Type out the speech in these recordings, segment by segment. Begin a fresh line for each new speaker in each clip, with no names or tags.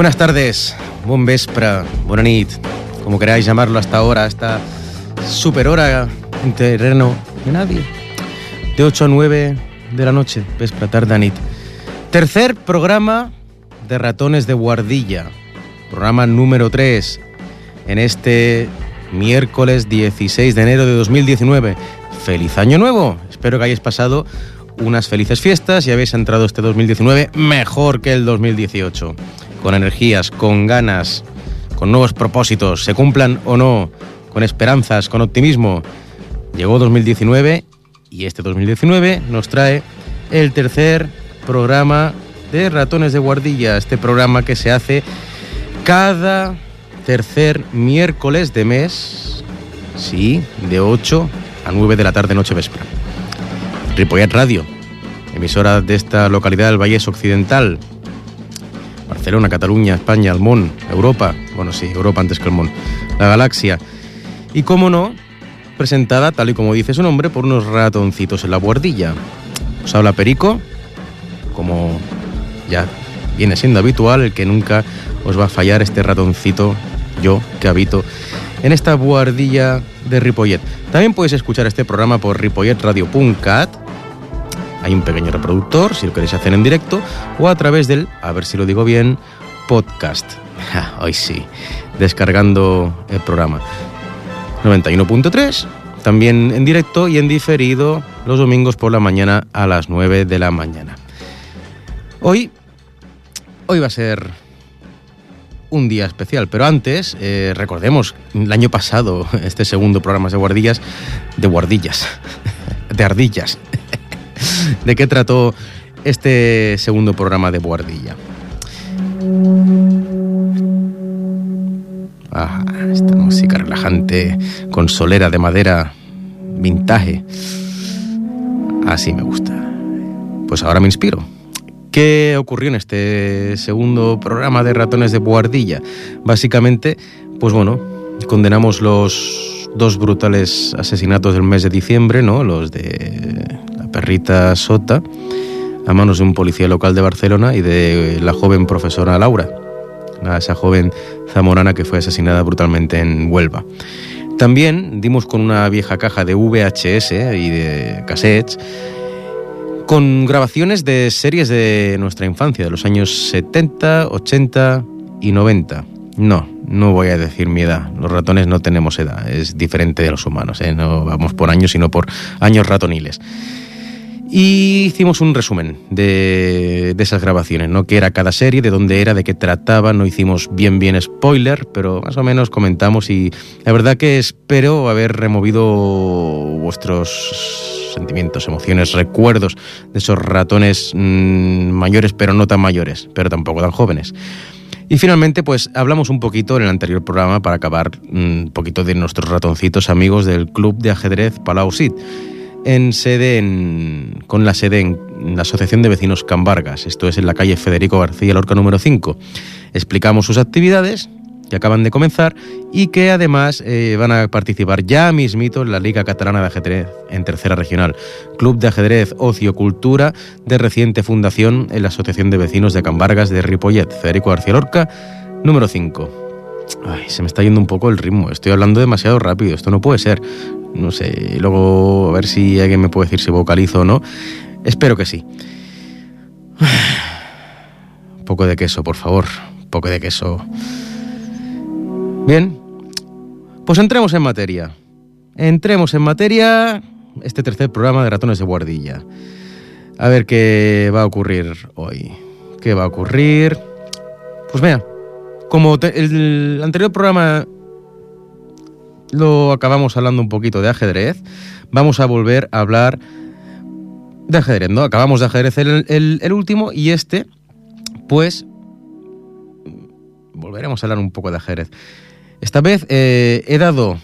Buenas tardes, buen vespra, buena nit, como queráis llamarlo hasta ahora, esta super hora en terreno de nadie. De 8 a 9 de la noche, vespra, tarde, nit. Tercer programa de Ratones de Guardilla, programa número 3, en este miércoles 16 de enero de 2019. ¡Feliz Año Nuevo! Espero que hayáis pasado unas felices fiestas y habéis entrado este 2019 mejor que el 2018. Con energías, con ganas, con nuevos propósitos, se cumplan o no, con esperanzas, con optimismo. Llegó 2019 y este 2019 nos trae el tercer programa de Ratones de Guardilla, este programa que se hace cada tercer miércoles de mes, sí, de 8 a 9 de la tarde, noche véspera. Ripollet Radio, emisora de esta localidad del Vallés Occidental, Barcelona, Cataluña, España, el Mon, Europa, bueno sí, Europa antes que el Mon, la galaxia. Y cómo no, presentada, tal y como dice su nombre, por unos ratoncitos en la guardilla. Os habla Perico, como ya viene siendo habitual, el que nunca os va a fallar este ratoncito, yo que habito en esta guardilla de Ripollet. También podéis escuchar este programa por ripolletradio.cat. Hay un pequeño reproductor, si lo queréis hacer en directo, o a través del, a ver si lo digo bien, podcast. Hoy sí, descargando el programa. 91.3, también en directo y en diferido los domingos por la mañana a las 9 de la mañana. Hoy, hoy va a ser un día especial. Pero antes, eh, recordemos, el año pasado, este segundo programa de guardillas, de guardillas, de ardillas. ¿De qué trató este segundo programa de guardilla? Ah, esta música relajante, con solera de madera, vintage. Así me gusta. Pues ahora me inspiro. ¿Qué ocurrió en este segundo programa de ratones de Boardilla? Básicamente, pues bueno, condenamos los dos brutales asesinatos del mes de diciembre, ¿no? Los de perrita Sota, a manos de un policía local de Barcelona y de la joven profesora Laura, esa joven zamorana que fue asesinada brutalmente en Huelva. También dimos con una vieja caja de VHS y de cassettes con grabaciones de series de nuestra infancia, de los años 70, 80 y 90. No, no voy a decir mi edad. Los ratones no tenemos edad, es diferente de los humanos, ¿eh? no vamos por años, sino por años ratoniles. Y hicimos un resumen de, esas grabaciones, ¿no? Qué era cada serie, de dónde era, de qué trataba. No hicimos bien, bien spoiler, pero más o menos comentamos. Y la verdad que espero haber removido vuestros sentimientos, emociones, recuerdos de esos ratones mmm, mayores, pero no tan mayores, pero tampoco tan jóvenes. Y finalmente, pues hablamos un poquito en el anterior programa para acabar un mm, poquito de nuestros ratoncitos amigos del Club de Ajedrez Palau Sid en sede en, con la sede en la Asociación de Vecinos Cambargas, esto es en la calle Federico García Lorca número 5. Explicamos sus actividades que acaban de comenzar y que además eh, van a participar ya mismito en la Liga Catalana de Ajedrez en tercera regional. Club de Ajedrez Ocio Cultura de reciente fundación en la Asociación de Vecinos de Cambargas de Ripollet, Federico García Lorca número 5. Ay, se me está yendo un poco el ritmo, estoy hablando demasiado rápido, esto no puede ser. No sé, luego a ver si alguien me puede decir si vocalizo o no. Espero que sí. Poco de queso, por favor. Un poco de queso. Bien, pues entremos en materia. Entremos en materia este tercer programa de Ratones de Guardilla. A ver qué va a ocurrir hoy. ¿Qué va a ocurrir? Pues vea, como el anterior programa lo acabamos hablando un poquito de ajedrez, vamos a volver a hablar de ajedrez, ¿no? Acabamos de ajedrez el, último y este, pues, volveremos a hablar un poco de ajedrez. Esta vez eh, he dado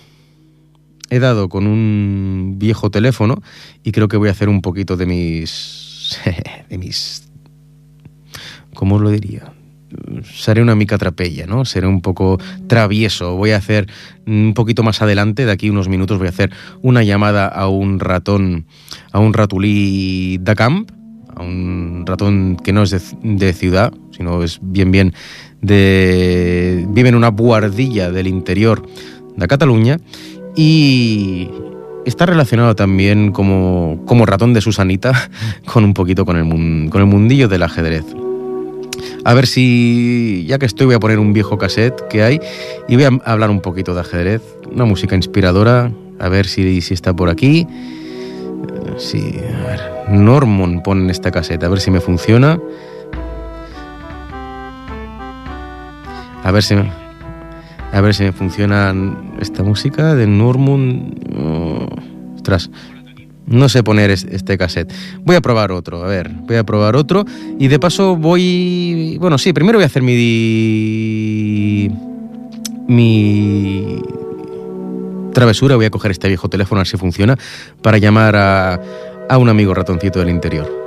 he dado con un viejo teléfono y creo que voy a hacer un poquito de mis de mis ¿cómo lo diría? Seré una mica trapella, ¿no? Seré un poco travieso. Voy a hacer un poquito más adelante, de aquí unos minutos, voy a hacer una llamada a un ratón, a un ratulí de camp, a un ratón que no es de, ciudad, sino es bien bien de... vive en una buhardilla del interior de Cataluña y está relacionado también como, como ratón de Susanita con un poquito con el, con el mundillo del ajedrez. A ver si, ya que estoy, voy a poner un viejo cassette que hay y voy a hablar un poquito de ajedrez, una música inspiradora, a ver si, si está por aquí. Eh, Sí, a ver, Normon pone esta cassette, a ver si me funciona. A ver si me, a ver si me funciona esta música de Normund. Oh, ostras, no sé poner es- este cassette. Voy a probar otro, a ver, voy a probar otro. Y de paso voy... Bueno, sí, primero voy a hacer mi... Mi travesura. Voy a coger este viejo teléfono a ver si funciona para llamar a, a un amigo ratoncito del interior.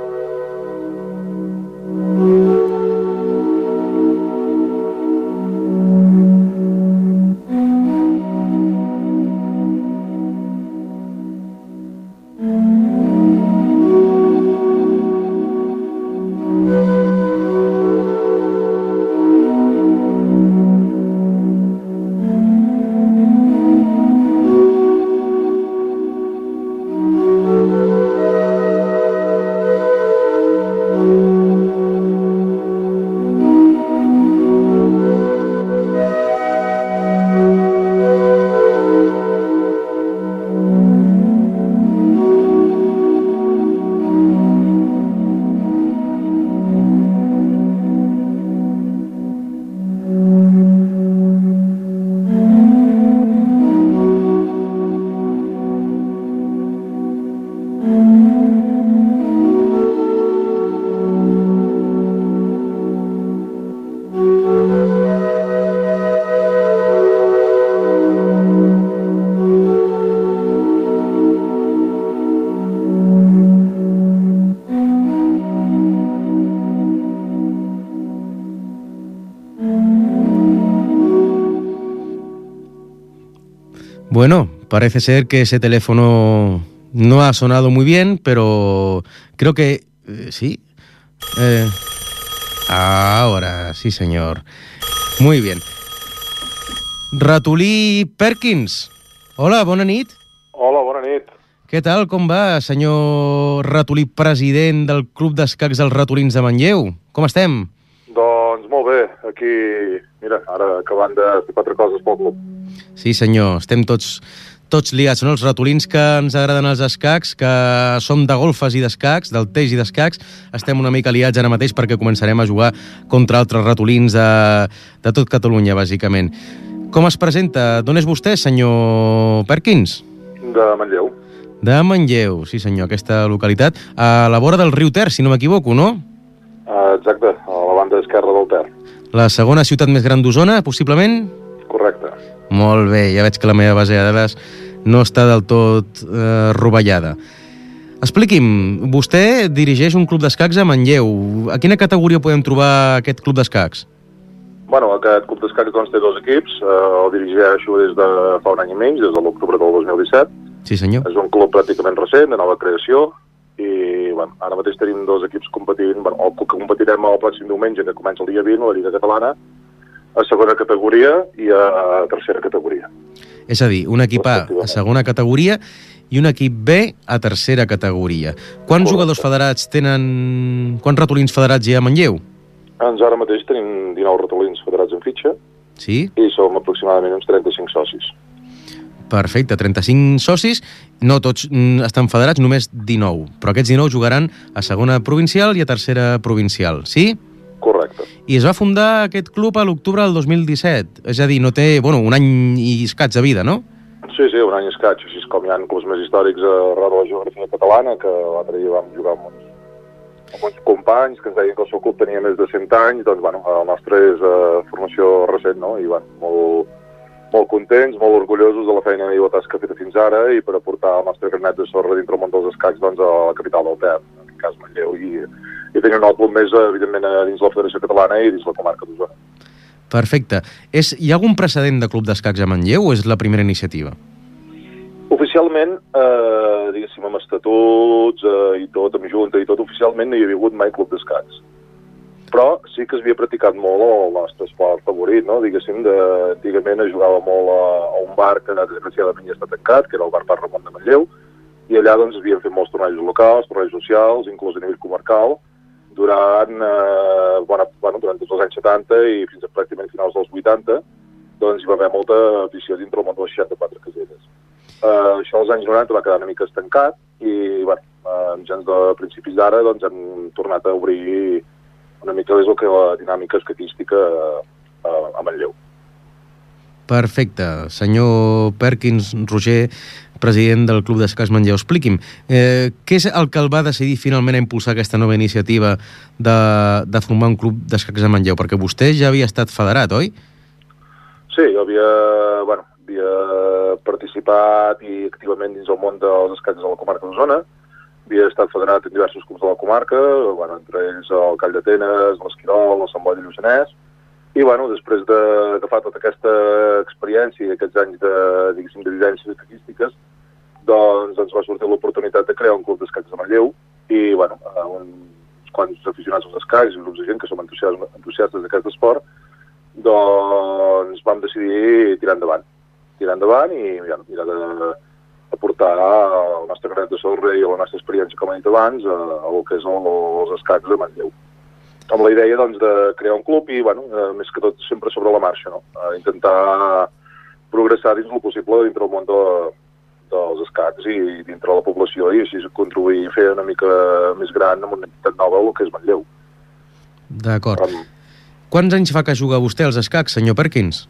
Bueno, parece ser que ese teléfono no ha sonado muy bien, pero creo que eh, sí. Eh, ahora, sí, señor. Muy bien. Ratolí Perkins. Hola, bona nit.
Hola, bona nit.
Què tal, com va, senyor Ratolí, president del Club d'Escacs dels Ratolins de Manlleu? Com estem?
Aquí, mira, ara acabant de fer quatre coses pel club.
Sí, senyor, estem tots, tots liats, no? Els ratolins que ens agraden els escacs, que som de golfes i d'escacs, del teix i d'escacs, estem una mica liats ara mateix perquè començarem a jugar contra altres ratolins de, de tot Catalunya, bàsicament. Com es presenta? D'on és vostè, senyor Perkins?
De Manlleu.
De Manlleu, sí senyor, aquesta localitat, a la vora del riu Ter, si no m'equivoco, no?
Uh, exacte, La
segona ciutat més gran d'Osona, possiblement?
Correcte.
Molt bé, ja veig que la meva base de dades no està del tot eh, rovellada. Expliqui'm, vostè dirigeix un club d'escacs a Manlleu. A quina categoria podem trobar aquest club d'escacs?
Bueno, aquest club d'escacs doncs, té dos equips. Uh, el dirigeixo des de fa un any i mig, des de l'octubre del 2017.
Sí, senyor.
És un club pràcticament recent, de nova creació, bueno, ara mateix tenim dos equips competint, bueno, el que competirem el pròxim diumenge, que comença el dia 20, la Lliga Catalana, a segona categoria i a tercera categoria.
És a dir, un equip A a segona categoria i un equip B a tercera categoria. Quants
Correcte.
jugadors federats tenen... Quants ratolins federats hi ha a Manlleu?
Doncs ara mateix tenim 19 ratolins federats en fitxa
Sí?
i som aproximadament uns 35 socis.
Perfecte, 35 socis, no tots mm, estan federats, només 19, però aquests 19 jugaran a segona provincial i a tercera provincial, sí?
Correcte.
I es va fundar aquest club a l'octubre del 2017, és a dir, no té, bueno, un any i escaig de vida, no?
Sí, sí, un any escaig, així com hi ha clubs més històrics arreu de la geografia catalana, que l'altre dia vam jugar amb uns, amb uns companys que ens deien que el seu club tenia més de 100 anys, doncs, bueno, el nostre és uh, formació recent, no?, i, bueno, molt, molt contents, molt orgullosos de la feina i la tasca feta fins ara i per aportar el nostre granet de sorra dintre el món dels escacs doncs, a la capital del Ter, en aquest cas Manlleu, i, i tenir un nou club més, evidentment, dins la Federació Catalana i dins la comarca d'Osona.
Perfecte. És, hi ha algun precedent de club d'escacs a Manlleu o és la primera iniciativa?
Oficialment, eh, diguéssim, amb estatuts eh, i tot, amb junta i tot oficialment no hi havia hagut mai club d'escacs. Però sí que es havia practicat molt el nostre esport favorit, no? Diguéssim, de, antigament es jugava molt a, a un bar que desgraciadament ja està tancat, que era el bar Parc Ramon de Manlleu, i allà doncs havien fet molts tornejos locals, tornejos socials, inclús a nivell comarcal, durant, eh, bona, bueno, durant tots els anys 70 i fins a pràcticament finals dels 80, doncs hi va haver molta afició dintre el món de les 64 caselles. Eh, això als anys 90 va quedar una mica estancat i, bueno, eh, gens de principis d'ara, doncs hem tornat a obrir una mica més el que la dinàmica escatística eh, a Manlleu.
Perfecte. Senyor Perkins, Roger, president del Club d'Escacs Manlleu, expliqui'm, eh, què és el que el va decidir finalment a impulsar aquesta nova iniciativa de, de formar un club d'escacs a Manlleu? Perquè vostè ja havia estat federat, oi?
Sí, jo havia, bueno, havia participat i activament dins el món dels escacs de la comarca d'Osona, havia estat federat en diversos clubs de la comarca, bueno, entre ells el Call d'Atenes, l'Esquirol, el Sant Boi de Lluçanès, i bueno, després d'agafar de, tota aquesta experiència i aquests anys de, diguéssim, de vivències estadístiques, doncs ens va sortir l'oportunitat de crear un club d'escacs de Manlleu i, bueno, uns quants aficionats als escacs i grups de gent que som entusiastes, entusiastes d'aquest esport, doncs vam decidir tirar endavant. Tirar endavant i ja, mirar de, de portar el nostre granet de sorra i la nostra experiència, com he dit abans, a, a el que és el, els escacs de Manlleu amb la idea doncs, de crear un club i, bueno, eh, més que tot sempre sobre la marxa, no? Eh, intentar progressar dins el possible dintre el món de, dels escacs i dintre la població i així contribuir a fer una mica més gran amb una entitat nova el que és Manlleu.
D'acord. Um, Quants anys fa que juga vostè als escacs, senyor Perkins?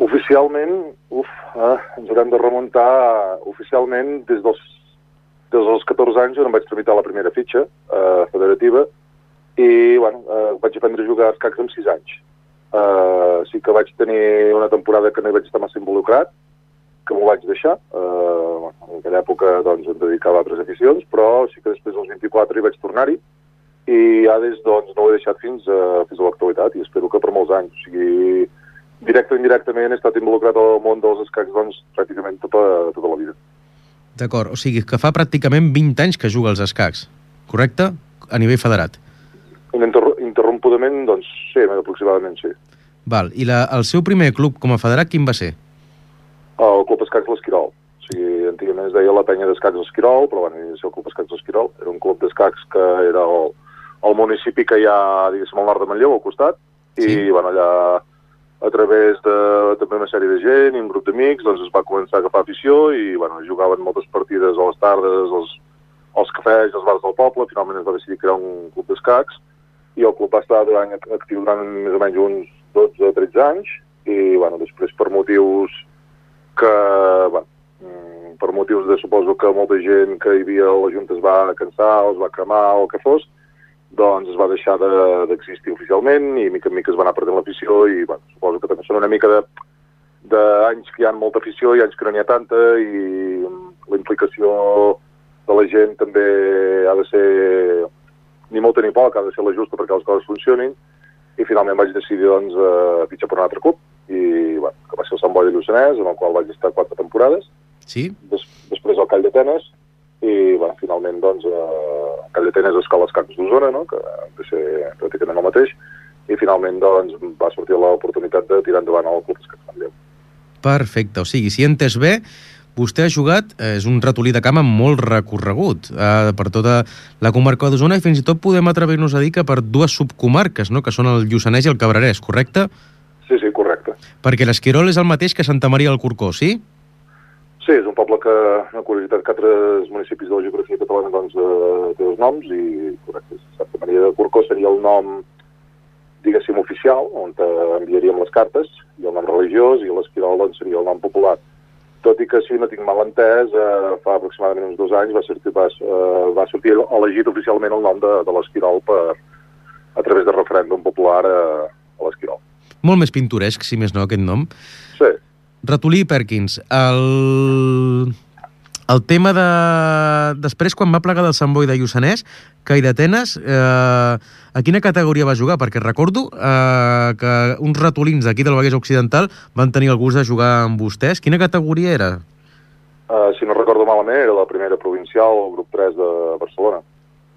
Oficialment, uf, eh, ens haurem de remuntar oficialment des dels, des dels 14 anys on em vaig tramitar la primera fitxa eh, federativa i bueno, eh, vaig aprendre a jugar a escacs amb 6 anys. Uh, sí que vaig tenir una temporada que no hi vaig estar massa involucrat, que m'ho vaig deixar. Uh, en aquella època doncs, em dedicava a altres aficions, però sí que després dels 24 hi vaig tornar-hi i ja des doncs, no ho he deixat fins a, fins a l'actualitat i espero que per molts anys. O sigui, directe o indirectament he estat involucrat al món dels escacs doncs, pràcticament tota, tota la vida.
D'acord, o sigui que fa pràcticament 20 anys que juga als escacs, correcte? A nivell federat.
Interr interrompudament, doncs sí, aproximadament sí.
Val. I la, el seu primer club com a federat quin va ser?
El Club Escacs L'Esquirol. O sigui, antigament es deia la penya d'escacs L'Esquirol, però bueno, és el Club Escacs L'Esquirol. Era un club d'escacs que era el, el municipi que hi ha, diguéssim, al nord de Manlleu, al costat, i sí. bueno, allà a través de també una sèrie de gent i un grup d'amics, doncs es va començar a agafar afició i bueno, jugaven moltes partides a les tardes, als, als cafès, als bars del poble, finalment es va decidir crear un club d'escacs, i el club va estar durant, actiu durant més o menys uns 12 o 13 anys i bueno, després per motius que bueno, mm, per motius de suposo que molta gent que hi havia a la Junta es va cansar o es va cremar o el que fos doncs es va deixar d'existir de, oficialment i mica en mica es va anar perdent l'afició i bueno, suposo que també són una mica de d'anys que hi ha molta afició i anys que no n'hi ha tanta i la implicació de la gent també ha de ser ni molta ni poc, ha de ser la justa perquè les coses funcionin, i finalment vaig decidir doncs, eh, fitxar per un altre club, i bueno, que va ser el Sant Boi de Lluçanès, en el qual vaig estar quatre temporades.
Sí.
Des, després el Call d'Atenes, i bueno, finalment doncs, eh, el Call d'Atenes Escola Escacs d'Osona, no? que de ser pràcticament el mateix, i finalment doncs, va sortir l'oportunitat de tirar endavant el Club Escacs Manlleu.
Perfecte, o sigui, si entes bé, Vostè ha jugat, eh, és un ratolí de camp amb molt recorregut eh, per tota la comarca d'Osona i fins i tot podem atrevir-nos a dir que per dues subcomarques, no? que són el Lluçanès i el Cabrerès, correcte?
Sí, sí, correcte.
Perquè l'Esquirol és el mateix que Santa Maria del Corcó, sí?
Sí, és un poble que, una curiositat, que altres municipis de la geografia catalana doncs, eh, té dos noms i, correcte, Santa Maria del Corcó seria el nom diguéssim oficial, on enviaríem les cartes, i el nom religiós, i l'Esquirol doncs, seria el nom popular tot i que si no tinc mal entès, eh, fa aproximadament uns dos anys va sortir, va, eh, va sortir elegit oficialment el nom de, de l'Esquirol per, a través de referèndum popular a, a l'Esquirol.
Molt més pintoresc, si més no, aquest nom. Ratolí Perkins, el el tema de... Després, quan va plegar del Sant Boi de Lluçanès, que i d'Atenes, eh, a quina categoria va jugar? Perquè recordo eh, que uns ratolins d'aquí del Vallès Occidental van tenir el gust de jugar amb vostès. Quina categoria era?
Uh, si no recordo malament, era la primera provincial, el grup 3 de Barcelona.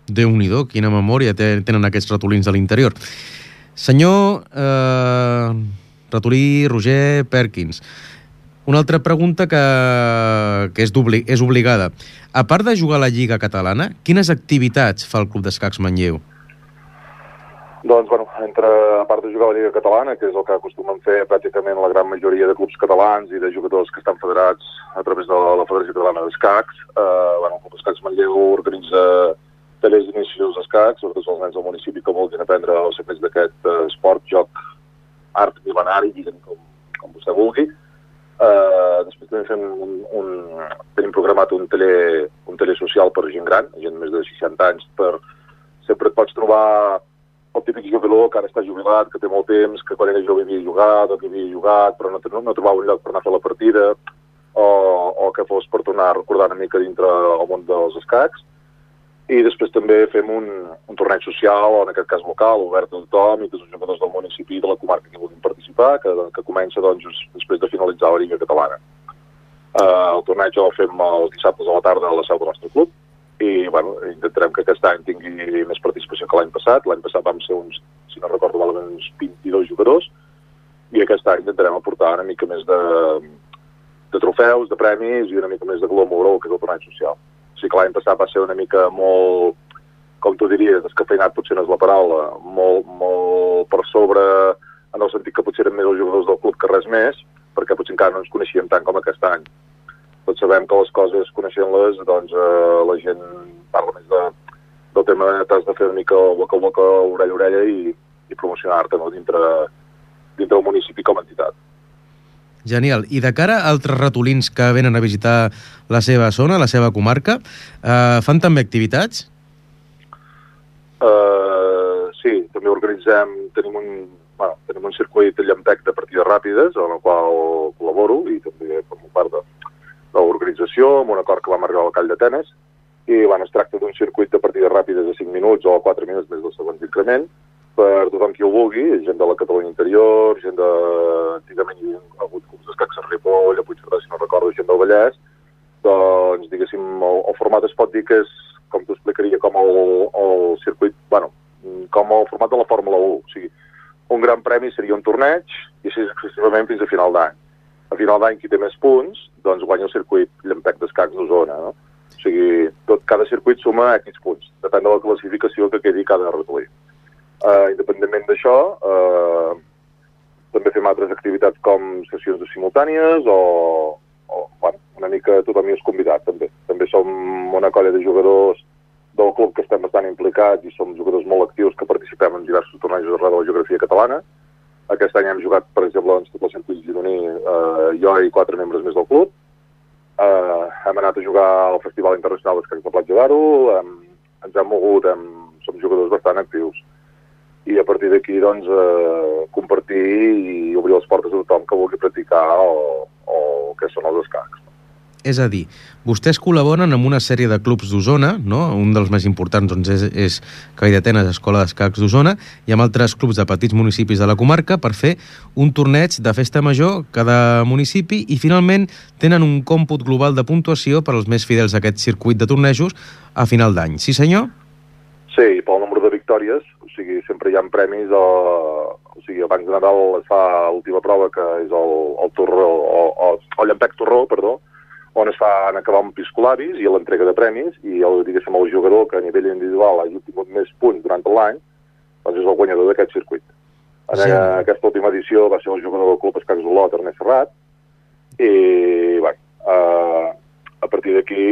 déu nhi quina memòria tenen aquests ratolins de l'interior. Senyor eh, ratolí Roger Perkins, una altra pregunta que, que és, és obligada. A part de jugar a la Lliga Catalana, quines activitats fa el Club d'Escacs Manlleu?
Doncs, bueno, entre, a part de jugar a la Lliga Catalana, que és el que acostumen fer pràcticament la gran majoria de clubs catalans i de jugadors que estan federats a través de la Federació Catalana d'Escacs, eh, bueno, el Club d'Escacs Manlleu organitza tallers d'inicis d'escacs, sobretot els nens del municipi que vulguin aprendre els secrets d'aquest eh, esport, joc, art mil·lenari, diguem com, com vostè vulgui. Uh, després també fem un, un, tenim programat un taller, un taller social per gent gran, gent més de 60 anys, per sempre et pots trobar el típic jugador que ara està jubilat, que té molt temps, que quan era jove havia jugat o que havia jugat, però no, no, no trobava un lloc per anar a fer la partida, o, o que fos per tornar a recordar una mica dintre el món dels escacs. I després també fem un, un torneig social, en aquest cas local, obert a tothom, i tots els jugadors del municipi i de la comarca que vulguin participar, que, que comença doncs, just després de finalitzar la Lliga Catalana. Uh, el torneig el fem els dissabtes a la tarda a la seu del nostre club, i bueno, intentarem que aquest any tingui més participació que l'any passat. L'any passat vam ser uns, si no recordo malament, uns 22 jugadors, i aquest any intentarem aportar una mica més de, de trofeus, de premis i una mica més de glamour que és el torneig social sí que l'any passat va ser una mica molt, com tu diries, descafeinat potser no és la paraula, molt, molt per sobre en el sentit que potser eren més els jugadors del club que res més, perquè potser encara no ens coneixíem tant com aquest any. Tots sabem que les coses, coneixent-les, doncs eh, la gent parla més de, del tema de t'has de fer una mica boca a boca, orella a orella i, i promocionar-te no, dintre, dintre del municipi com a entitat.
Genial. I de cara a altres ratolins que venen a visitar la seva zona, la seva comarca, eh, fan també activitats?
Uh, sí, també organitzem, tenim un, bueno, tenim un circuit de llampec de partides ràpides, en el qual col·laboro i també formo part de, de l'organització, amb un acord que vam arribar al Call d'Atenes, i bueno, es tracta d'un circuit de partides ràpides de 5 minuts o 4 minuts més del segon increment, per tothom qui ho vulgui, gent de la Catalunya Interior, gent de... Antigament hi havia hagut clubs d'escacs a Ripoll, a Puigcerdà, si no recordo, gent del Vallès, doncs, diguéssim, el, el format es pot dir que és, com t'ho explicaria, com el, el circuit, bueno, com el format de la Fórmula 1, o sigui, un gran premi seria un torneig i així excessivament fins a final d'any. A final d'any, qui té més punts, doncs guanya el circuit Llampec d'Escacs d'Osona, no? O sigui, tot, cada circuit suma X punts, depèn de la classificació que quedi cada ratolí. Uh, independentment d'això, uh, també fem altres activitats com sessions de simultànies o, o bueno, una mica tothom hi és convidat, també. També som una colla de jugadors del club que estem bastant implicats i som jugadors molt actius que participem en diversos tornejos arreu de la geografia catalana. Aquest any hem jugat, per exemple, en tot el circuit gironí, eh, jo i quatre membres més del club. Eh, hem anat a jugar al Festival Internacional d'Escacs de Platja d'Aro, ens hem mogut, hem, som jugadors bastant actius i a partir d'aquí doncs, eh, compartir i obrir les portes a tothom que vulgui practicar o, o què són els escacs.
És a dir, vostès col·laboren amb una sèrie de clubs d'Osona, no? un dels més importants doncs, és, és Cai d'Atenes, Escola d'Escacs d'Osona, i amb altres clubs de petits municipis de la comarca per fer un torneig de festa major cada municipi i finalment tenen un còmput global de puntuació per als més fidels a aquest circuit de tornejos a final d'any. Sí, senyor?
Sí, pel nombre de victòries sigui, sempre hi ha premis o, o sigui, abans de Nadal es fa l'última prova que és el, el torró o, o, el llampec torró, perdó on es fa en acabar amb piscolabis i l'entrega de premis i el, diguéssim, el jugador que a nivell individual hagi obtingut més punts durant l'any doncs és el guanyador d'aquest circuit. En sí. aquesta última edició va ser el jugador del club Escacs Olot, Ernest Serrat, i bueno, eh, a partir d'aquí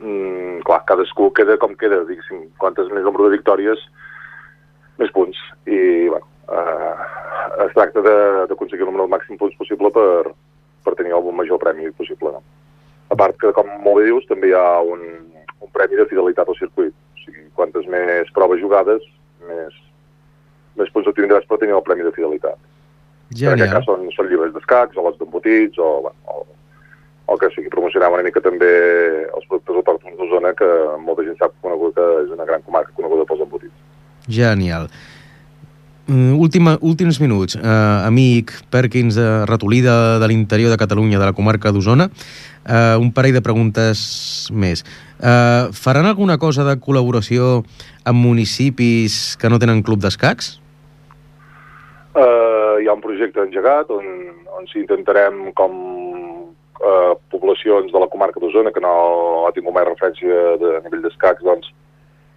mm, clar, cadascú queda com queda, diguéssim, quantes més nombre de victòries més punts. I, bueno, eh, es tracta d'aconseguir el número màxim punts possible per, per tenir el major premi possible. No? A part que, com molt bé dius, també hi ha un, un premi de fidelitat al circuit. O sigui, quantes més proves jugades, més, més punts obtindràs per tenir el premi de fidelitat. Genial. En aquest cas són, són llibres d'escacs, o lots d'embotits, o, bueno, o, el que sigui, promocionar una mica també els productes autòctons d'Osona, que molta gent sap conegut que és una gran comarca coneguda pels embotits.
Genial. mm, última, últims minuts. Uh, amic Perkins, uh, ratolí de, de l'interior de Catalunya, de la comarca d'Osona, uh, un parell de preguntes més. Uh, faran alguna cosa de col·laboració amb municipis que no tenen club d'escacs?
Uh, hi ha un projecte engegat on, on sí intentarem com uh, poblacions de la comarca d'Osona que no ha tingut mai referència de, a nivell d'escacs, doncs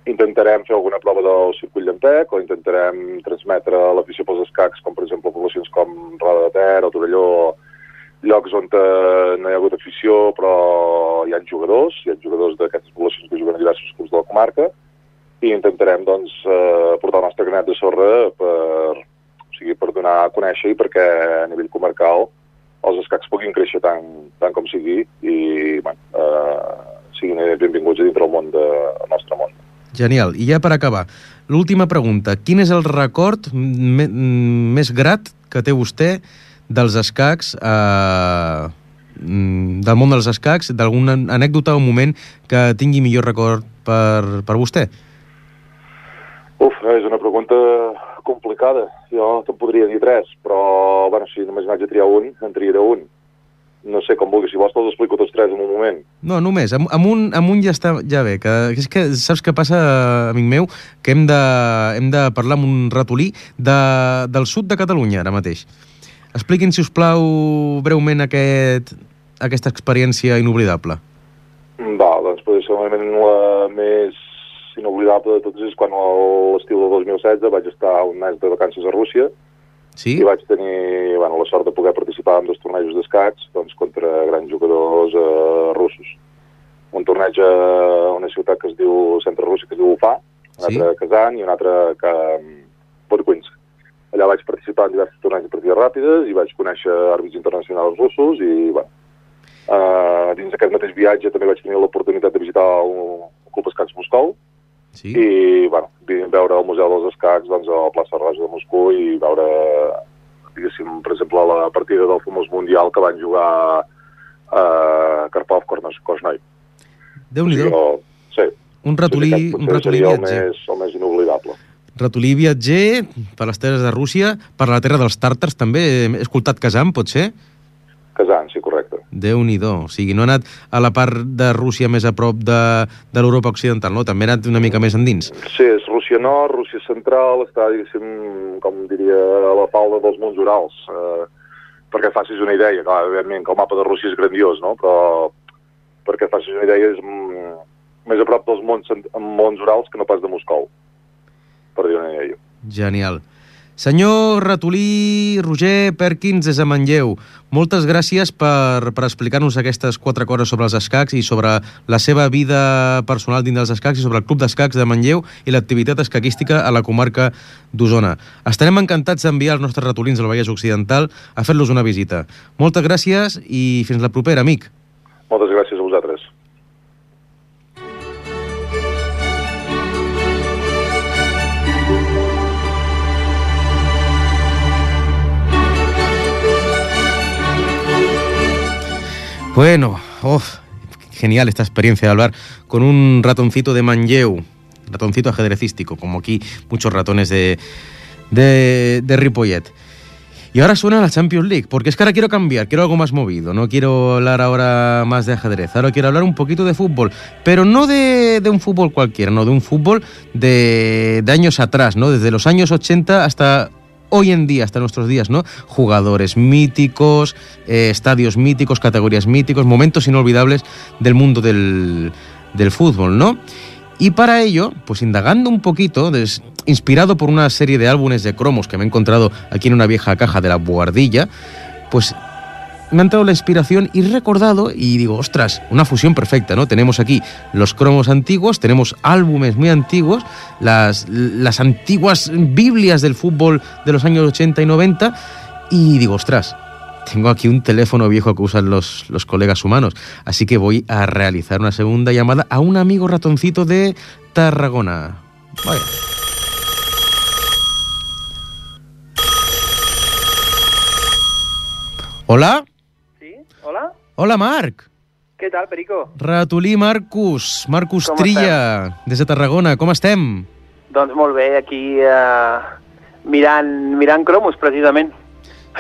intentarem fer alguna prova del circuit d'Empec o intentarem transmetre l'afició pels escacs, com per exemple poblacions com Roda de Ter o Torelló, llocs on eh, no hi ha hagut afició però hi ha jugadors, hi ha jugadors d'aquestes poblacions que juguen a diversos clubs de la comarca i intentarem doncs, eh, portar el nostre granet de sorra per, o sigui, per donar a conèixer i perquè a nivell comarcal els escacs puguin créixer tant, tant com sigui i bueno, eh, siguin benvinguts a dintre el món de, el nostre.
Genial. I ja per acabar, l'última pregunta. Quin és el record més grat que té vostè dels escacs, eh, del món dels escacs, d'alguna anècdota o moment que tingui millor record per, per vostè?
Uf, és una pregunta complicada. Jo te'n podria dir tres, però bueno, si només n'haig de triar un, en triaré un no sé com vulguis, si vols te'ls explico tots tres en un moment.
No, només, amb, amb, un, amb un ja està ja bé, que, és que saps què passa, amic meu? Que hem de, hem de parlar amb un ratolí de, del sud de Catalunya ara mateix. Expliquin, si us plau, breument aquest, aquesta experiència inoblidable.
Va, doncs potser segurament la més inoblidable de totes és quan l'estiu del 2016 vaig estar un mes de vacances a Rússia,
Sí?
I vaig tenir bueno, la sort de poder participar en dos tornejos d'escacs doncs, contra grans jugadors eh, russos. Un torneig a una ciutat que es diu Centre Rússia, que es diu Ufà, un sí? altre a Kazan i un altre a Podquinsk. Allà vaig participar en diversos tornejos de partides ràpides i vaig conèixer àrbits internacionals russos i, bueno, eh, dins d'aquest mateix viatge també vaig tenir l'oportunitat de visitar un club escacs Moscou, Sí. I, bueno, veure el Museu dels Escacs doncs, a la plaça Roja de Moscou i veure, diguéssim, per exemple, la partida del famós Mundial que van jugar a Karpov Kornoi.
Déu-n'hi-do.
Sí.
Un ratolí, un ratolí viatger.
El més, el més inoblidable.
Ratolí viatger per les terres de Rússia, per la terra dels tàrtars també. He escoltat Kazan, pot ser?
Kazan, sí, correcte.
Déu-n'hi-do. O sigui, no ha anat a la part de Rússia més a prop de, de l'Europa Occidental, no? També ha anat una mica més endins.
Sí, és Rússia Nord, Rússia Central, està, diguéssim, com diria, a la falda dels Monts Urals. Eh, perquè facis una idea, clar, evidentment que el mapa de Rússia és grandiós, no? Però perquè facis una idea és mm, més a prop dels Monts, Monts Urals que no pas de Moscou, per dir una idea.
Genial. Senyor Ratolí Roger Perkins des de Manlleu, moltes gràcies per, per explicar-nos aquestes quatre coses sobre els escacs i sobre la seva vida personal dins dels escacs i sobre el Club d'Escacs de Manlleu i l'activitat escaquística a la comarca d'Osona. Estarem encantats d'enviar els nostres ratolins del Vallès Occidental a fer-los una visita. Moltes gràcies i fins la propera, amic.
Moltes gràcies
Bueno, oh, genial esta experiencia de hablar con un ratoncito de Manlleu, ratoncito ajedrecístico, como aquí muchos ratones de, de, de Ripollet. Y ahora suena la Champions League, porque es que ahora quiero cambiar, quiero algo más movido, no quiero hablar ahora más de ajedrez, ahora quiero hablar un poquito de fútbol, pero no de, un fútbol cualquiera, no, de un fútbol de, de años atrás, ¿no? Desde los años 80 hasta hoy en día, hasta nuestros días, ¿no? Jugadores míticos, eh, estadios míticos, categorías míticos, momentos inolvidables del mundo del, del fútbol, ¿no? Y para ello, pues indagando un poquito, inspirado por una serie de álbumes de cromos que me he encontrado aquí en una vieja caja de la Buhardilla, pues me ha entrado la inspiración y recordado y digo, ostras, una fusión perfecta, ¿no? Tenemos aquí los cromos antiguos, tenemos álbumes muy antiguos, las, las antiguas Biblias del fútbol de los años 80 y 90 y digo, ostras, tengo aquí un teléfono viejo que usan los, los colegas humanos, así que voy a realizar una segunda llamada a un amigo ratoncito de Tarragona. Vaya. Hola?
Hola?
Marc.
Què tal, Perico?
Ratolí Marcus, Marcus
Com
Trilla, des de Tarragona. Com estem?
Doncs molt bé, aquí eh, mirant, mirant cromos, precisament.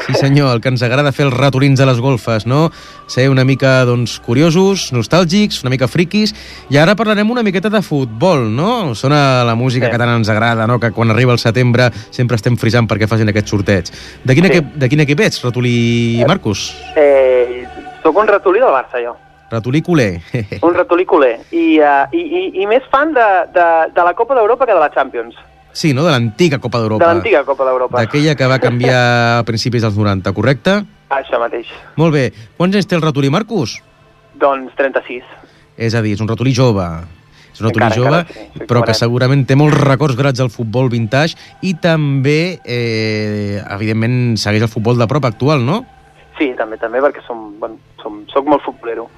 Sí senyor, el que ens agrada fer els ratolins a les golfes, no? Ser una mica, doncs, curiosos, nostàlgics, una mica friquis, i ara parlarem una miqueta de futbol, no? Sona la música
Sí.
que tant ens agrada, no? Que quan arriba el setembre sempre estem frisant perquè facin aquest sorteig. De quin,
Sí.
equip, de quin equip ets, ratolí Marcus?
Eh, soc un ratolí del Barça, jo.
Ratolí culer.
Un ratolí culer. I, uh, i, i, i més fan de, de, de la Copa d'Europa que de la Champions.
Sí, no? De l'antiga Copa d'Europa.
De l'antiga Copa d'Europa.
D'aquella que va canviar a principis dels 90, correcte?
Això mateix.
Molt bé. Quants anys té el ratolí Marcus?
Doncs 36.
És a dir, és un ratolí jove. És un ratolí
Encara,
jove,
encara, sí,
però que segurament té molts records grats al futbol vintage i també, eh, evidentment, segueix el futbol de prop actual, no?
Sí, també, també, perquè som, bueno, som, soc molt futbolero.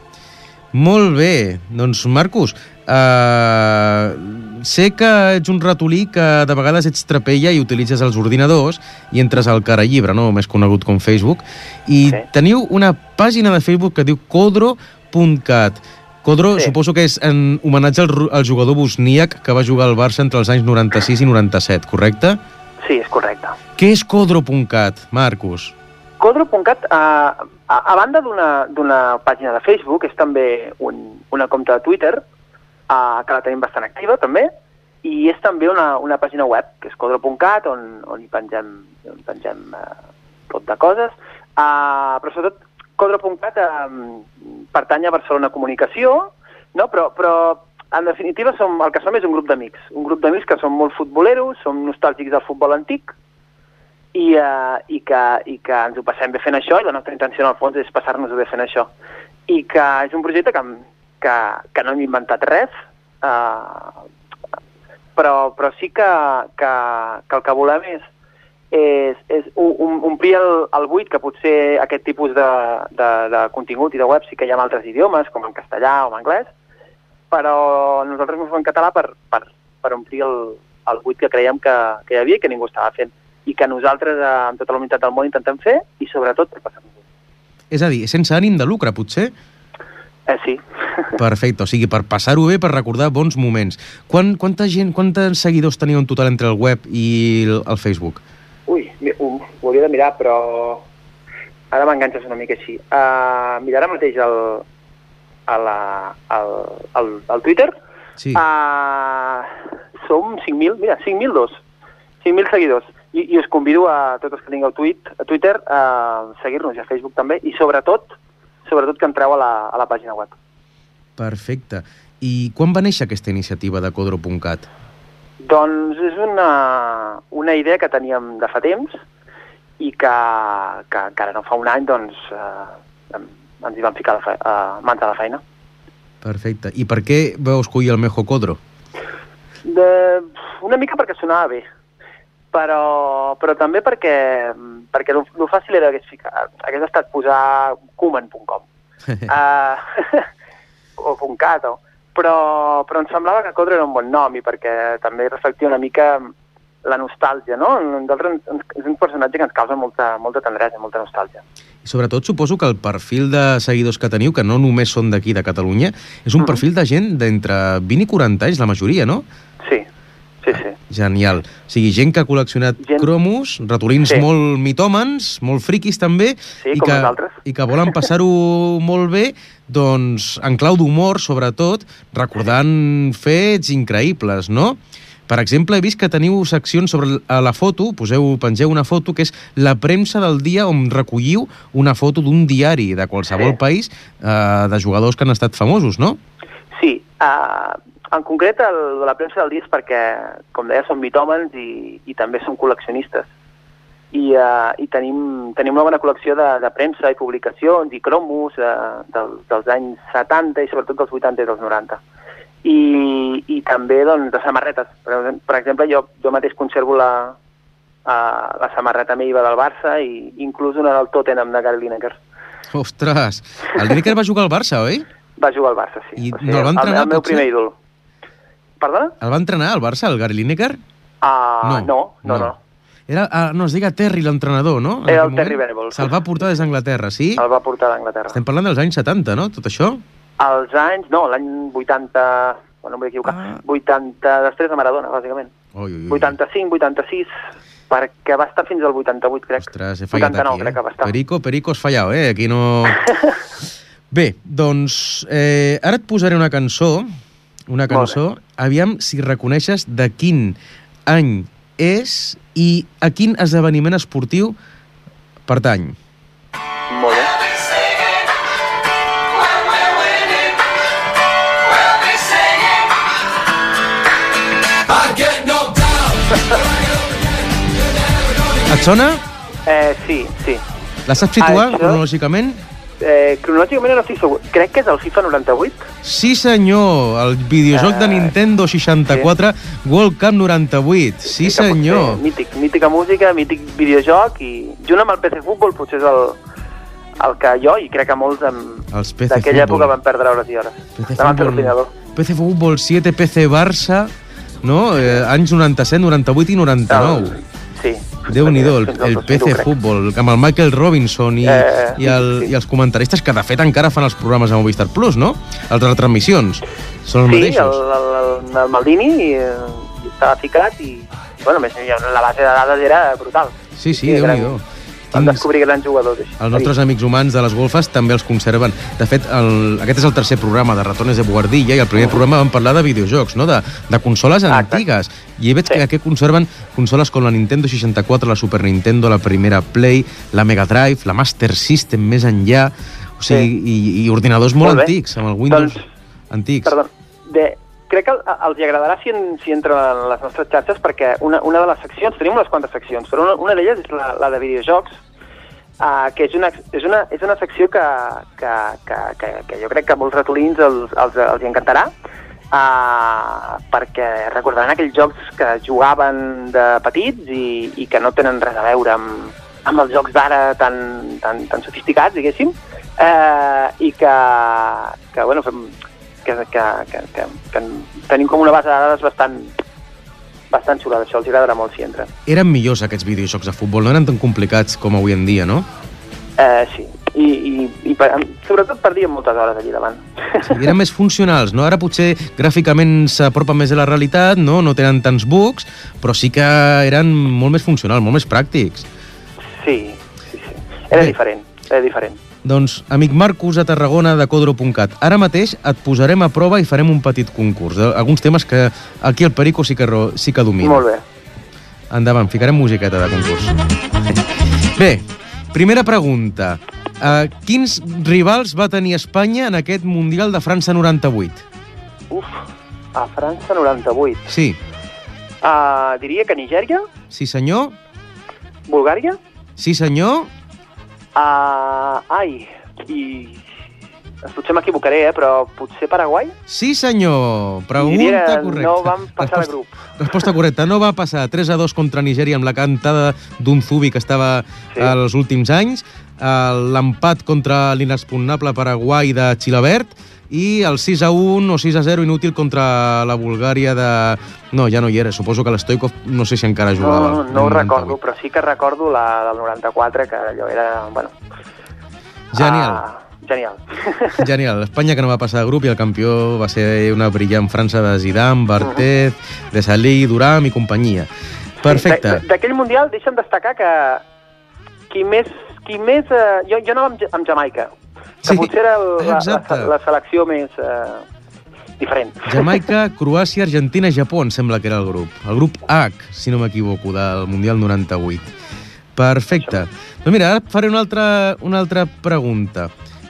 Molt bé. Doncs, Marcus, eh, sé que ets un ratolí que de vegades ets trapella i utilitzes els ordinadors i entres al Carallibre, no? més conegut com Facebook, i
Sí.
teniu una pàgina de Facebook que diu codro.cat. Codro,
Sí.
suposo que és en homenatge al, al jugador bosníac que va jugar al Barça entre els anys 96 i 97, correcte?
Sí, és correcte.
Què és codro.cat, Marcus?
Codro.cat, uh, a, a banda d'una pàgina de Facebook, és també un, una compte de Twitter, uh, que la tenim bastant activa, també, i és també una, una pàgina web, que és codro.cat, on, on hi pengem, on pengem uh, tot de coses, uh, però sobretot codro.cat pertany a Barcelona Comunicació, no? però, però en definitiva som, el que som és un grup d'amics, un grup d'amics que som molt futboleros, som nostàlgics del futbol antic, i, uh, i, que, i que ens ho passem bé fent això i la nostra intenció en el fons és passar-nos-ho bé fent això. I que és un projecte que, que, que no hem inventat res uh, però, però sí que, que, que el que volem és, és, és um, omplir el, el buit que potser aquest tipus de, de, de contingut i de web sí que hi ha en altres idiomes, com en castellà o en anglès, però nosaltres ho fem en català per, per, per omplir el, el buit que creiem que, que hi havia i que ningú estava fent i que nosaltres, eh, amb tota la unitat del món, intentem fer i sobretot per passar-nos bé.
És a dir, sense ànim de lucre, potser?
Eh, sí.
Perfecte, o sigui, per passar-ho bé, per recordar bons moments. Quan, quanta gent, quants seguidors teniu en total entre el web i el, el Facebook?
Ui, ho, ho hauria de mirar, però ara m'enganxes una mica així. Uh, mira, ara mateix el, a la, el, el, el Twitter
Sí.
uh, som 5.000, mira, 5.002, 5.000 seguidors. I, I us convido a tots els que tingueu tuit, a Twitter a seguir-nos i a Facebook també, i sobretot, sobretot que entreu a la, a la pàgina web.
Perfecte. I quan va néixer aquesta iniciativa de Codro.cat?
Doncs és una, una idea que teníem de fa temps i que, que, que ara no fa un any doncs, eh, ens hi vam ficar fe, a mans a la feina.
Perfecte. I per què vau escollir el Mejo Codro?
De, una mica perquè sonava bé, però, però també perquè, perquè el, el fàcil era hagués, ficat, hagués estat posar cuman.com uh, o .cat, o, però, però em semblava que Codro era un bon nom i perquè també reflectia una mica la nostàlgia, no? Nosaltres és un personatge que ens causa molta, molta tendresa, molta nostàlgia.
I sobretot suposo que el perfil de seguidors que teniu, que no només són d'aquí, de Catalunya, és un
Mhm.
perfil de gent d'entre 20 i 40 anys, la majoria, no? Genial. O sigui, gent que ha col·leccionat
Gent-
cromos, ratolins
Sí.
molt mitòmens, molt friquis també,
Sí,
i, que,
nosaltres.
i que volen passar-ho molt bé, doncs en clau d'humor, sobretot, recordant fets increïbles, no? Per exemple, he vist que teniu seccions sobre la foto, poseu, pengeu una foto, que és la premsa del dia on recolliu una foto d'un diari de qualsevol
Sí.
país eh, de jugadors que han estat famosos, no?
Sí, uh, en concret el la premsa del és perquè, com deia, som mitòmens i, i també som col·leccionistes. I, uh, i tenim, tenim una bona col·lecció de, de premsa i publicacions i cromos uh, del, dels anys 70 i sobretot dels 80 i dels 90. I, i també doncs, de samarretes. Per, per exemple, jo, jo mateix conservo la, uh, la samarreta meva del Barça i inclús una del Tottenham de Gary Lineker.
Ostres, el Lineker va jugar al Barça, oi?
Va jugar al Barça, sí.
I no el va entrenar,
el, el meu
potser?
primer ídol. Perdona?
El va entrenar al Barça, el Gary Lineker?
Uh, no, no, no. no.
Era, ah, no, es deia Terry, l'entrenador, no? En
Era el Terry? Venables.
Se'l va portar des d'Anglaterra, sí?
El va portar d'Anglaterra.
Estem parlant dels anys 70, no? Tot això?
Als anys, no, l'any 80, bueno, no em vull equivocar,
Ah.
80, després de Maradona, bàsicament.
Ui, ui, ui.
85, 86, perquè va estar fins al 88, crec.
Ostres, he fallat
89,
aquí,
crec
eh?
que va estar.
Perico, Perico, has fallat, eh? Aquí no... Bé, doncs, eh, ara et posaré una cançó, una cançó, aviam si reconeixes de quin any és i a quin esdeveniment esportiu pertany.
Molt bé.
Et sona?
Eh, sí, sí.
La saps situar
Això-
cronològicament?
Eh, cronològicament no estic segur. Crec que és el FIFA 98.
Sí, senyor, el videojoc de
Eh,
Nintendo 64, World Cup 98. Sí,
pot
senyor.
ser Mític, mítica música, mític videojoc i junt amb el PC Futbol potser és el, el que jo i crec que molts d'aquella
Futbol.
època van perdre hores i hores.
PC
Davant
Fútbol,
l'ordinador.
PC Fútbol 7, PC Barça, no? Eh, anys 97, 98 i 99.
Sí.
Déu-n'hi-do, el, el
2001,
PC. Futbol, amb el Michael Robinson i,
Eh,
i, el,
sí, sí.
i els comentaristes que de fet encara fan els programes a Movistar Plus, no? Les retransmissions. Són els
Sí, el,
mateixos.
el, el Maldini i, eh, i estava ficat i, bueno, més la base de dades era brutal.
Sí, sí,
gran-
Déu-n'hi-do.
Van descobrir grans jugadors. així.
Els nostres amics humans de les golfes també els conserven. De fet, el, aquest és el tercer programa de Ratones de Boardilla i el primer programa vam parlar de videojocs, no? de, de consoles
Ah, exacte.
antigues. I veig
Sí.
que aquí conserven consoles com la Nintendo 64, la Super Nintendo, la primera Play, la Mega Drive, la Master System més enllà, o sigui, i, i ordinadors molt,
Molt
antics, amb el Windows
Doncs,
antics.
Perdó, de, crec que el- els agradarà si, en, si entren en les nostres xarxes perquè una, una de les seccions, tenim unes quantes seccions, però una, una d'elles és la, la de videojocs, uh, que és una, és una, és una secció que, que, que, que, que jo crec que molts ratolins els, els, els hi encantarà, uh, perquè recordaran aquells jocs que jugaven de petits i, i que no tenen res a veure amb, amb els jocs d'ara tan, tan, tan sofisticats, diguéssim, eh, i que, que bueno, fem, que, que, que, que, que tenim com una base de dades bastant, bastant xula d'això, els agradarà molt si entren.
Eren millors aquests videojocs de futbol, no eren tan complicats com avui en dia, no?
Eh, sí, i, i, i per, sobretot perdíem moltes hores allí davant.
Sí, eren més funcionals, no? Ara potser gràficament s'apropen més a la realitat, no? No tenen tants bugs, però sí que eren molt més funcionals, molt més pràctics.
Sí, sí, sí. Era
Bé.
diferent, era diferent.
Doncs, amic Marcus a Tarragona de Codro.cat, ara mateix et posarem a prova i farem un petit concurs. de- Alguns temes que aquí el Perico sí que, sí que domina.
Molt bé.
Endavant, ficarem musiqueta de concurs. Bé, primera pregunta. Uh, quins rivals va tenir Espanya en aquest Mundial de França 98?
Uf, a França 98.
Sí,
Uh, diria que Nigèria,
sí senyor,
Bulgària,
sí senyor,
uh, ai, i potser m'equivocaré, eh, però potser Paraguai?
sí senyor. Pregunta
diria,
correcta.
no vam passar de
Resposta-
grup.
Resposta correcta. No va passar 3 a 2 contra Nigèria amb la cantada d'un Zubi que estava
Sí.
sí. als últims anys, eh, l'empat contra l'inexpugnable Paraguai de Xilabert i el 6 a 1 o 6 a 0 inútil contra la Bulgària de... No, ja no hi era. Suposo que l'Stoikov no sé si encara
No,
jugava.
no, no ho
en
recordo,
98.
però sí que recordo la del 94, que allò era, bueno...
Genial.
Ah, genial.
Genial. Espanya que no va passar de grup i el campió va ser una brillant França de Zidane, Bartet, de Salí, Duram i companyia. Perfecte.
D'aquell Mundial, deixa'm destacar que qui més... Qui més eh, jo, jo anava amb, amb Jamaica, que
Sí,
potser era el, la, la,
exacte.
la selecció més eh, diferent.
Jamaica, Croàcia, Argentina, Japó, em sembla que era el grup. El grup H, si no m'equivoco, del Mundial 98. Perfecte. Doncs mira, ara faré una altra, una altra pregunta.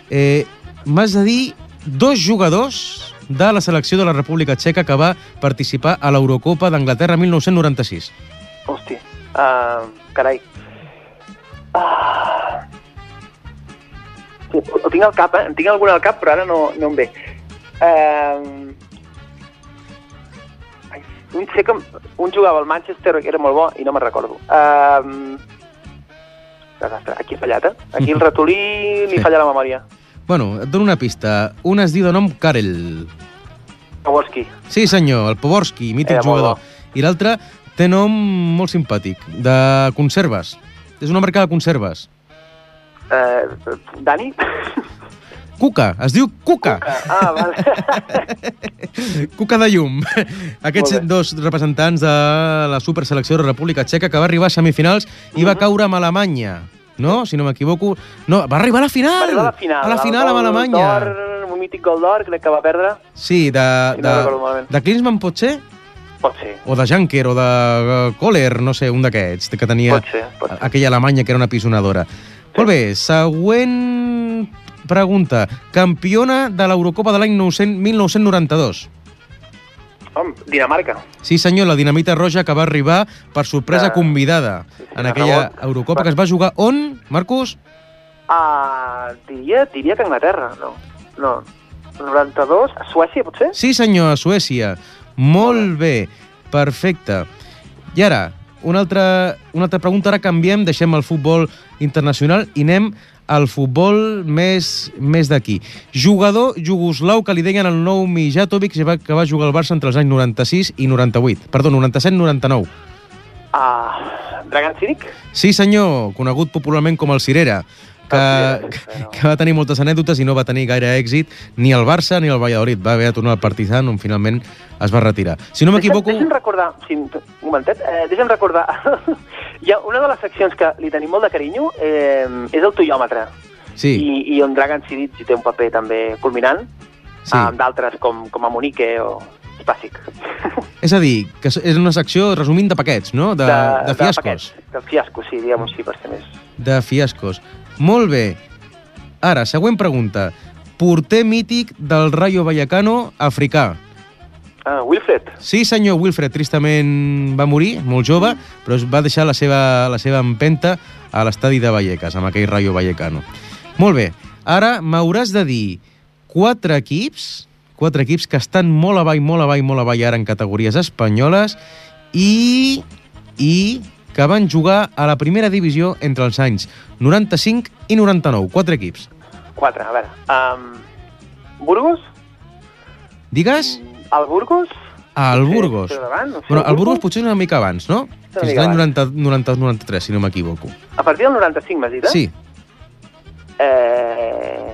Eh, M'has de dir dos jugadors de la selecció de la República Txeca que va participar a l'Eurocopa d'Anglaterra 1996.
Hosti, uh, carai. Ah. Ho tinc al cap, eh? En tinc algun al cap, però ara no, no em ve. Ai, un, sé que un jugava al Manchester, que era molt bo, i no me'n recordo. Desastre, aquí he fallat, eh? Aquí el ratolí li
Sí.
falla la memòria.
Bueno, et dono una pista. Un es diu de nom Karel.
Jaworski.
Sí, senyor, el Poborski, mític
Era
jugador. I l'altre té nom molt simpàtic, de conserves. És una marca de conserves.
Uh, Dani?
Cuca, es diu Cuca.
Cuca. Ah, vale.
Cuca de llum. Aquests dos representants de la superselecció de la República Txeca que va arribar a semifinals i
Mhm.
va caure amb Alemanya. No? Si no m'equivoco. No, va arribar a la final!
Va arribar a la final.
A la final amb Alemanya.
Un mític gol d'or, crec que va perdre.
Sí, de,
Si no
de, de Klinsmann pot ser?
Pot ser.
O de Janker, o de eh, Kohler, no sé, un d'aquests, que tenia
Pot ser, pot ser.
aquella Alemanya que era una pisonadora. Molt bé, següent pregunta. Campiona de l'Eurocopa de l'any 900 1992.
Home, Dinamarca.
Sí, senyor, la dinamita roja que va arribar per sorpresa
De-
convidada
sí, sí,
en aquella
rebot.
Eurocopa que es va jugar on, Marcus?
Ah, diria, diria que Anglaterra, no. No. 92, a Suècia, potser?
Sí, senyor, a Suècia. Molt bé, perfecte. I ara, una altra, una altra pregunta. Ara canviem, deixem el futbol internacional i anem al futbol més, més d'aquí. Jugador jugoslau que li deien el nou Mijatovic, que va, que va jugar al Barça entre els anys 96 i 98. Perdó, 97-99.
Ah, Dragan Ciric?
Sí, senyor, conegut popularment com el Cirera, que,
El
que, va tenir moltes anècdotes i no va tenir gaire èxit ni al Barça ni al Valladolid. Va haver de tornar al Partizan on finalment es va retirar. Si no m'equivoco...
Deixa'm, deixa'm recordar, sí, un momentet, eh, deixa'm recordar, hi ha una de les seccions que li tenim molt de carinyo, eh, és el toiòmetre,
Sí,
i, i on Dragan hi té un paper també culminant,
sí.
amb d'altres com, com a Monique o Spasic.
És a dir, que és una secció resumint de paquets, no? De, de, de fiascos.
paquets, De, fiascos, sí, diguem-ho així, per ser més...
De fiascos. Molt bé. Ara, següent pregunta. Porter mític del Rayo Vallecano africà.
Ah, Wilfred,
Sí, senyor Wilfred, tristament va morir, molt jove, però es va deixar la seva, la seva empenta a l'estadi de Vallecas, amb aquell Rayo Vallecano. Molt bé, ara m'hauràs de dir quatre equips, quatre equips que estan molt avall, molt avall, molt avall ara en categories espanyoles i, i que van jugar a la primera divisió entre els anys 95 i 99. Quatre equips.
quatre, a veure. Um, Burgos?
Digues?
El Burgos?
Al
Sí,
Burgos.
sí, davant,
Bueno,
el
el Burgos potser una mica abans, no?
Una
Fins l'any
abans.
90 90-93, si no m'equivoco.
A partir del 95, m'has dit, eh?
Sí,
Eh...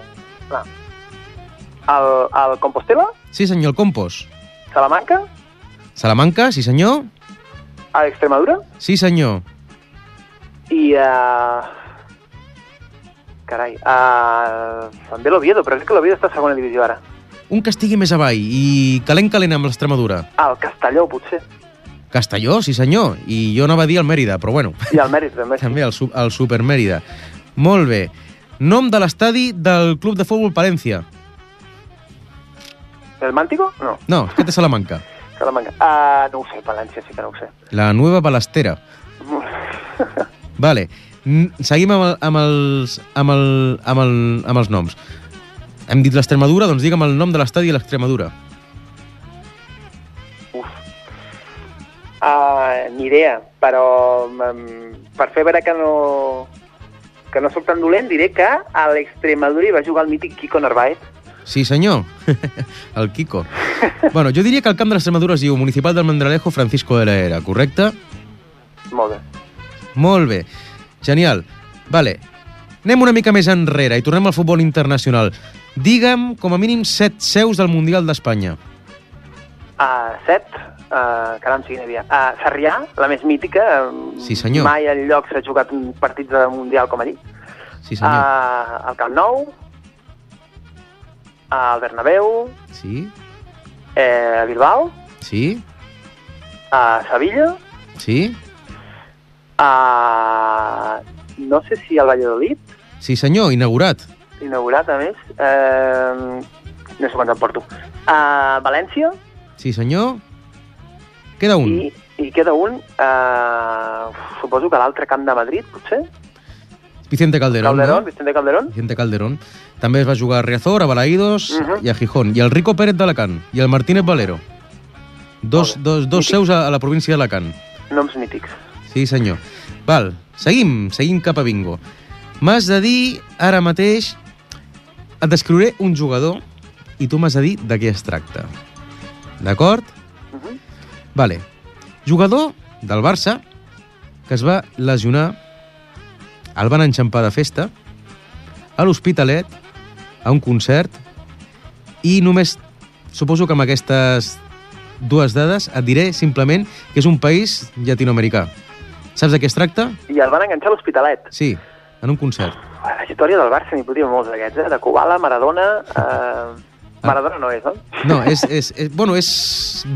El, el Compostela?
sí senyor, el Compos.
Salamanca?
Salamanca, sí senyor.
A Extremadura?
Sí senyor.
I... Uh... Carai, uh... també l'Oviedo, però crec que l'Oviedo està a segona divisió ara.
Un que estigui més avall i calent calent amb l'Extremadura.
Ah, el Castelló, potser.
Castelló, sí senyor. I jo anava a dir el Mèrida, però bueno,
I el Mèrit, també. sí.
també el, el Super Mèrida. Molt bé. Nom de l'estadi del Club de Futbol Palència.
El Màntico? No,
No, aquest és Salamanca.
Salamanca. Uh, no ho sé, València sí que no ho sé.
La Nueva Balastera. Vale. Seguim amb, el, amb, els, amb, el, amb, el, amb els noms. Hem dit l'Extremadura, doncs digue'm el nom de l'estadi de l'Extremadura.
Uh, ni idea, però um, per fer veure que no que no sóc tan dolent, diré que a l'Extremadura hi va jugar el mític Kiko Narváez.
Sí, senyor. el Kiko. bueno, jo diria que el camp de l'Extremadura es diu Municipal del Mandralejo Francisco de la Era, correcte?
Molt bé.
Molt bé. Genial. Vale. Anem una mica més enrere i tornem al futbol internacional. Digue'm, com a mínim, set seus del Mundial d'Espanya.
Uh, set, uh, caram, sí, n'hi havia. Uh, Sarrià, la més mítica.
Sí, senyor.
Mai enlloc s'ha jugat un partit de Mundial com allí.
Sí, senyor.
Uh, el Camp Nou, al Bernabéu,
Sí,
eh, a Bilbao,
sí,
a Sevilla,
sí,
a... no sé si al Valladolid,
sí, senyor, inaugurat.
inaugurat a més, eh, no sé quants en porto, a València,
Sí, senyor. Queda un.
i, i queda un, eh, suposo que l'altre camp de Madrid, potser,
Vicente Calderón,
Calderón,
no?
Vicente Calderón,
Vicente Calderón. També es va jugar a Riazor, a Balaïdos
Mhm.
i a Gijón. I el Rico Pérez d'Alacant. I el Martínez Valero. Dos,
bé.
dos, dos
Mític.
seus a, a la província d'Alacant.
noms mítics.
Sí, senyor. Val, seguim, seguim cap a bingo. M'has de dir, ara mateix, et descriuré un jugador i tu m'has de dir de què es tracta. D'acord?
Uh -huh.
Vale. Jugador del Barça que es va lesionar, el van enxampar de festa, a l'Hospitalet a un concert i només, suposo que amb aquestes dues dades et diré simplement que és un país llatinoamericà. Saps de què es tracta?
I el van enganxar a l'Hospitalet.
Sí, en un concert.
La història del Barça n'hi podria molts d'aquests, eh? De Kubala, Maradona... Eh... Maradona no és, no?
No, és, és, és, bueno, és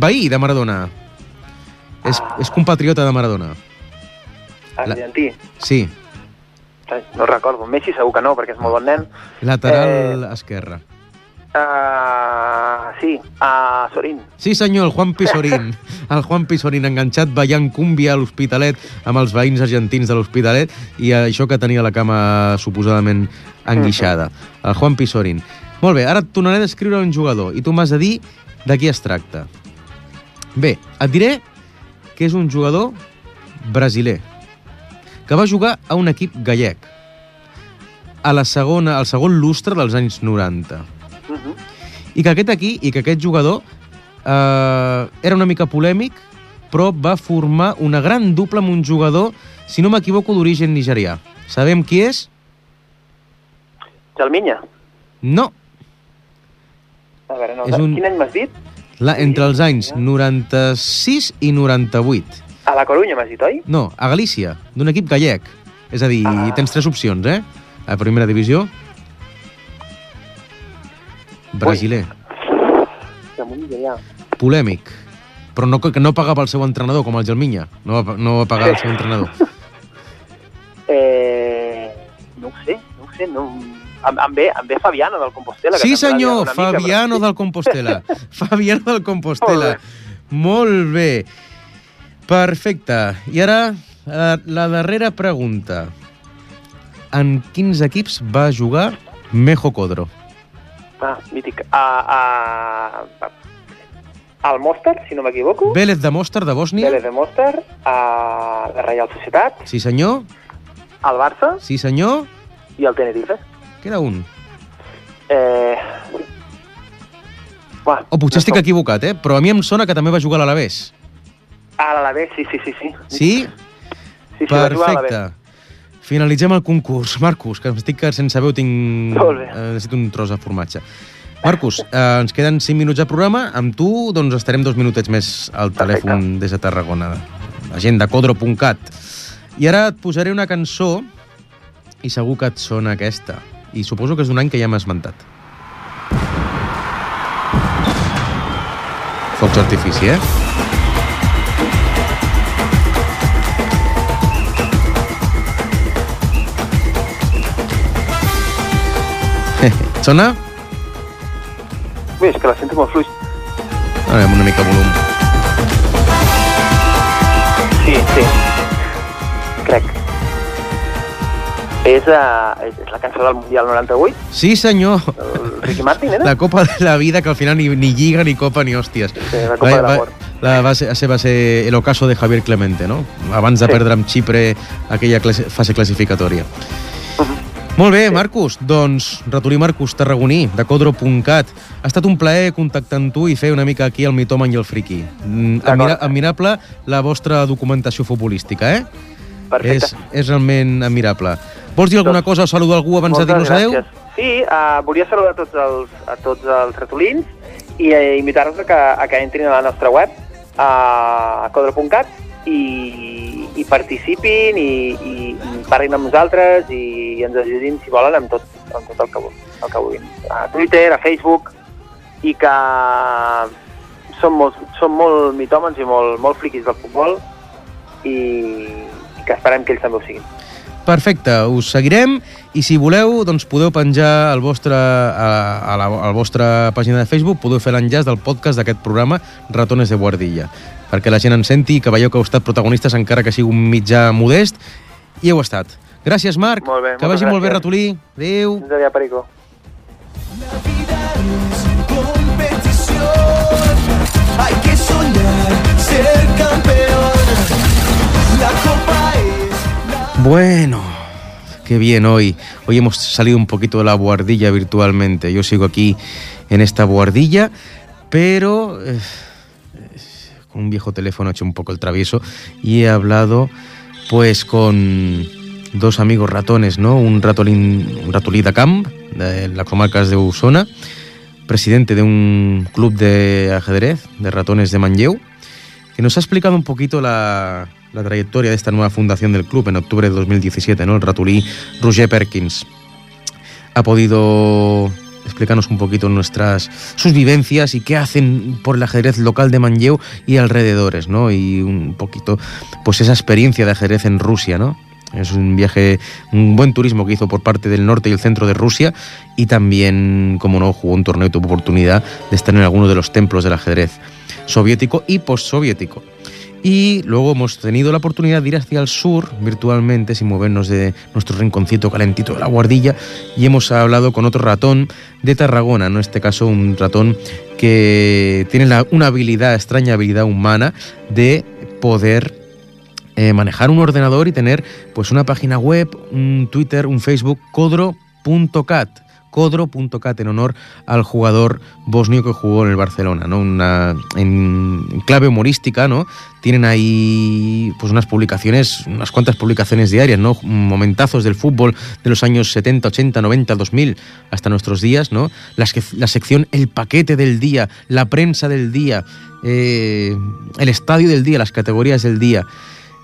veí de Maradona. És,
Ah.
és compatriota de Maradona.
Argentí.
Sí,
Ai, No recordo. Messi segur que no, perquè és molt bon nen.
lateral eh... esquerre.
Uh, sí, a Sorín.
Sí, senyor, el Juan Pisorín. El Juan Pisorín enganxat ballant cúmbia a l'Hospitalet amb els veïns argentins de l'Hospitalet i això que tenia la cama suposadament enguixada. El Juan Pisorín. Molt bé, ara et tornaré a descriure un jugador i tu m'has de dir de qui es tracta. Bé, et diré que és un jugador brasiler que va jugar a un equip gallec a la segona, al segon lustre dels anys 90
Uh -huh.
i que aquest aquí, i que aquest jugador eh, era una mica polèmic, però va formar una gran dupla amb un jugador, si no m'equivoco, d'origen nigerià. Sabem qui és?
Jalminya.
No,
A veure, no,
És un-
quin any m'has dit?
la, entre els anys 96 i 98.
A la Corunya m'has dit, oi?
No, a Galícia, d'un equip gallec. És a dir,
Ah.
tens tres opcions, eh? A primera divisió. Brasiler,
nigerià.
polèmic, però no, que no pagava el seu entrenador, com el Gelminya. No va, no va pagar el seu entrenador.
Eh, no ho sé, no ho sé. No... Em, em, ve, em ve Fabiano del Compostela. que
Sí,
també
senyor,
una mica,
Fabiano
però...
del Compostela. Fabiano del Compostela.
Molt
Molt bé. Perfecte. I ara, la, la darrera pregunta. En quins equips va jugar Mejo Codro?
Ah, mític. A, a, al Mostar, si no m'equivoco.
Vélez de Mostar, de Bòsnia?
Vélez de Mostar, a la Reial Societat,
Sí, senyor.
al Barça
Sí, senyor.
i al Tenerife.
Queda un.
Eh... Buah,
O potser
no
estic
som-
equivocat, eh? Però a mi em sona que també va jugar a l'Alavés.
A l'Alavés, sí, sí, sí. Sí,
Sí?
sí, sí.
Perfecte. Finalitzem el concurs. Marcus, que estic que sense veu tinc... Eh, necessito un tros de formatge. Marcus, eh, ens queden 5 minuts de programa. Amb tu doncs, estarem dos minutets més al
Perfecte.
telèfon des de Tarragona. La gent de codro.cat. I ara et posaré una cançó i segur que et sona aquesta. I suposo que és d'un any que ja m'has esmentat. Focs d'artifici, eh? Sona?
Bé, és que la sento molt fluix.
A amb una mica volum.
Sí, sí. Crec. És, uh, és, és la cançó del Mundial 98,
Sí, senyor.
el Ricky Martin, era?
La Copa de la Vida, que al final ni, ni lliga, ni Copa, ni hòsties.
Sí, la Copa de l'Amor.
La va ser, va ser el ocaso de Javier Clemente, no? Abans de
Sí.
perdre amb Xipre aquella classe, fase classificatòria.
Mhm.
Molt bé, Marcus. Doncs, ratolí Marcus Tarragoní, de codro.cat. Ha estat un plaer contactar amb tu i fer una mica aquí el mitoman i el friki. Mm. Admira, admirable la vostra documentació futbolística, eh?
Perfecte.
És, és realment admirable. Vols dir alguna
Doncs,
cosa o saludar algú abans de
Moltes
dir-nos adeu?
gràcies. Sí, uh, volia saludar a tots els, a tots els ratolins i uh, invitar-los a, que, a que entrin a la nostra web, a codro.cat, i, i participin i, i, i parlin amb nosaltres i, i ens ajudin, si volen, amb tot, amb tot el, que, el que vulguin. A Twitter, a Facebook, i que som molt, som molt mitòmens i molt, molt friquis del futbol i, i que esperem que ells també ho siguin.
Perfecte, us seguirem i si voleu doncs podeu penjar al vostre, a, a, la, a la vostra pàgina de Facebook, podeu fer l'enllaç del podcast d'aquest programa Ratones de Guardilla, perquè la gent en senti que veieu que heu estat protagonistes encara que sigui un mitjà modest, i heu estat. Gràcies, Marc.
Molt bé,
que vagi molt bé,
gràcies.
ratolí. Adéu.
Fins aviat, Perico.
competición. Hay que soñar ser campeón. La copa es
Bueno, qué bien hoy. Hoy hemos salido un poquito de la buhardilla virtualmente. Yo sigo aquí en esta buhardilla, pero eh, con un viejo teléfono he hecho un poco el travieso y he hablado pues con dos amigos ratones, ¿no? Un ratolín, un ratolí de camp, de las comarcas de Usona, presidente de un club de ajedrez de ratones de Manlleu, que nos ha explicado un poquito la, trayectoria de esta nueva fundación del club en octubre de 2017, ¿no? el ratolí Roger Perkins. Ha podido explicarnos un poquito nuestras sus vivencias y qué hacen por el ajedrez local de Manlleu y alrededores, ¿no? Y un poquito pues esa experiencia de ajedrez en Rusia, ¿no? Es un viaje, un buen turismo que hizo por parte del norte y el centro de Rusia y también, como no, jugó un torneo y tuvo oportunidad de estar en alguno de los templos del ajedrez soviético y postsoviético. Y luego hemos tenido la oportunidad de ir hacia el sur virtualmente, sin movernos de nuestro rinconcito calentito de la guardilla, y hemos hablado con otro ratón de Tarragona, en este caso un ratón que tiene una habilidad, extraña habilidad humana de poder eh, manejar un ordenador y tener pues una página web, un Twitter, un Facebook, codro.cat codro.cat en honor al jugador bosnio que jugó en el Barcelona, ¿no? Una, en clave humorística, ¿no? Tienen ahí pues unas publicaciones, unas cuantas publicaciones diarias, ¿no? Momentazos del fútbol de los años 70, 80, 90, 2000 hasta nuestros días, ¿no? Las que, la sección El paquete del día, la prensa del día, eh, el estadio del día, las categorías del día.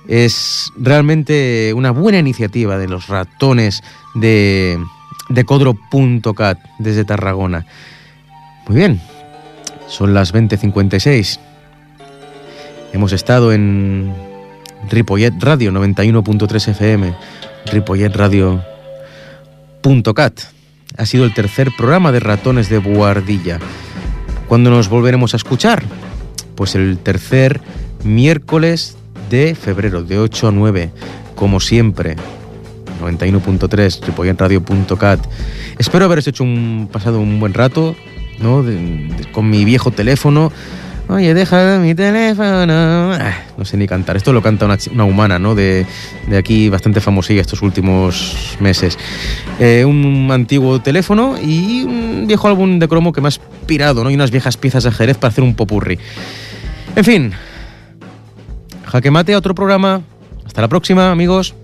Es realmente una buena iniciativa de los ratones de, de codro.cat desde Tarragona. Muy bien, son las 20.56. Hemos estado en Ripollet Radio 91.3 FM, ripolletradio.cat. Ha sido el tercer programa de Ratones de Buardilla. ¿Cuándo nos volveremos a escuchar? Pues el tercer miércoles de febrero, de 8 a 9, como siempre. 91.3, ripolletradio.cat. Espero haberos hecho un pasado un buen rato, ¿no? Con mi viejo teléfono. Oye, deja mi teléfono. Ah, no sé ni cantar. Esto lo canta una, una humana, ¿no? De, de, aquí, bastante famosilla estos últimos meses. Eh, un antiguo teléfono y un viejo álbum de cromo que me ha inspirado, ¿no? Y unas viejas piezas de Jerez para hacer un popurri. En fin. Jaque mate a otro programa. Hasta la próxima, amigos.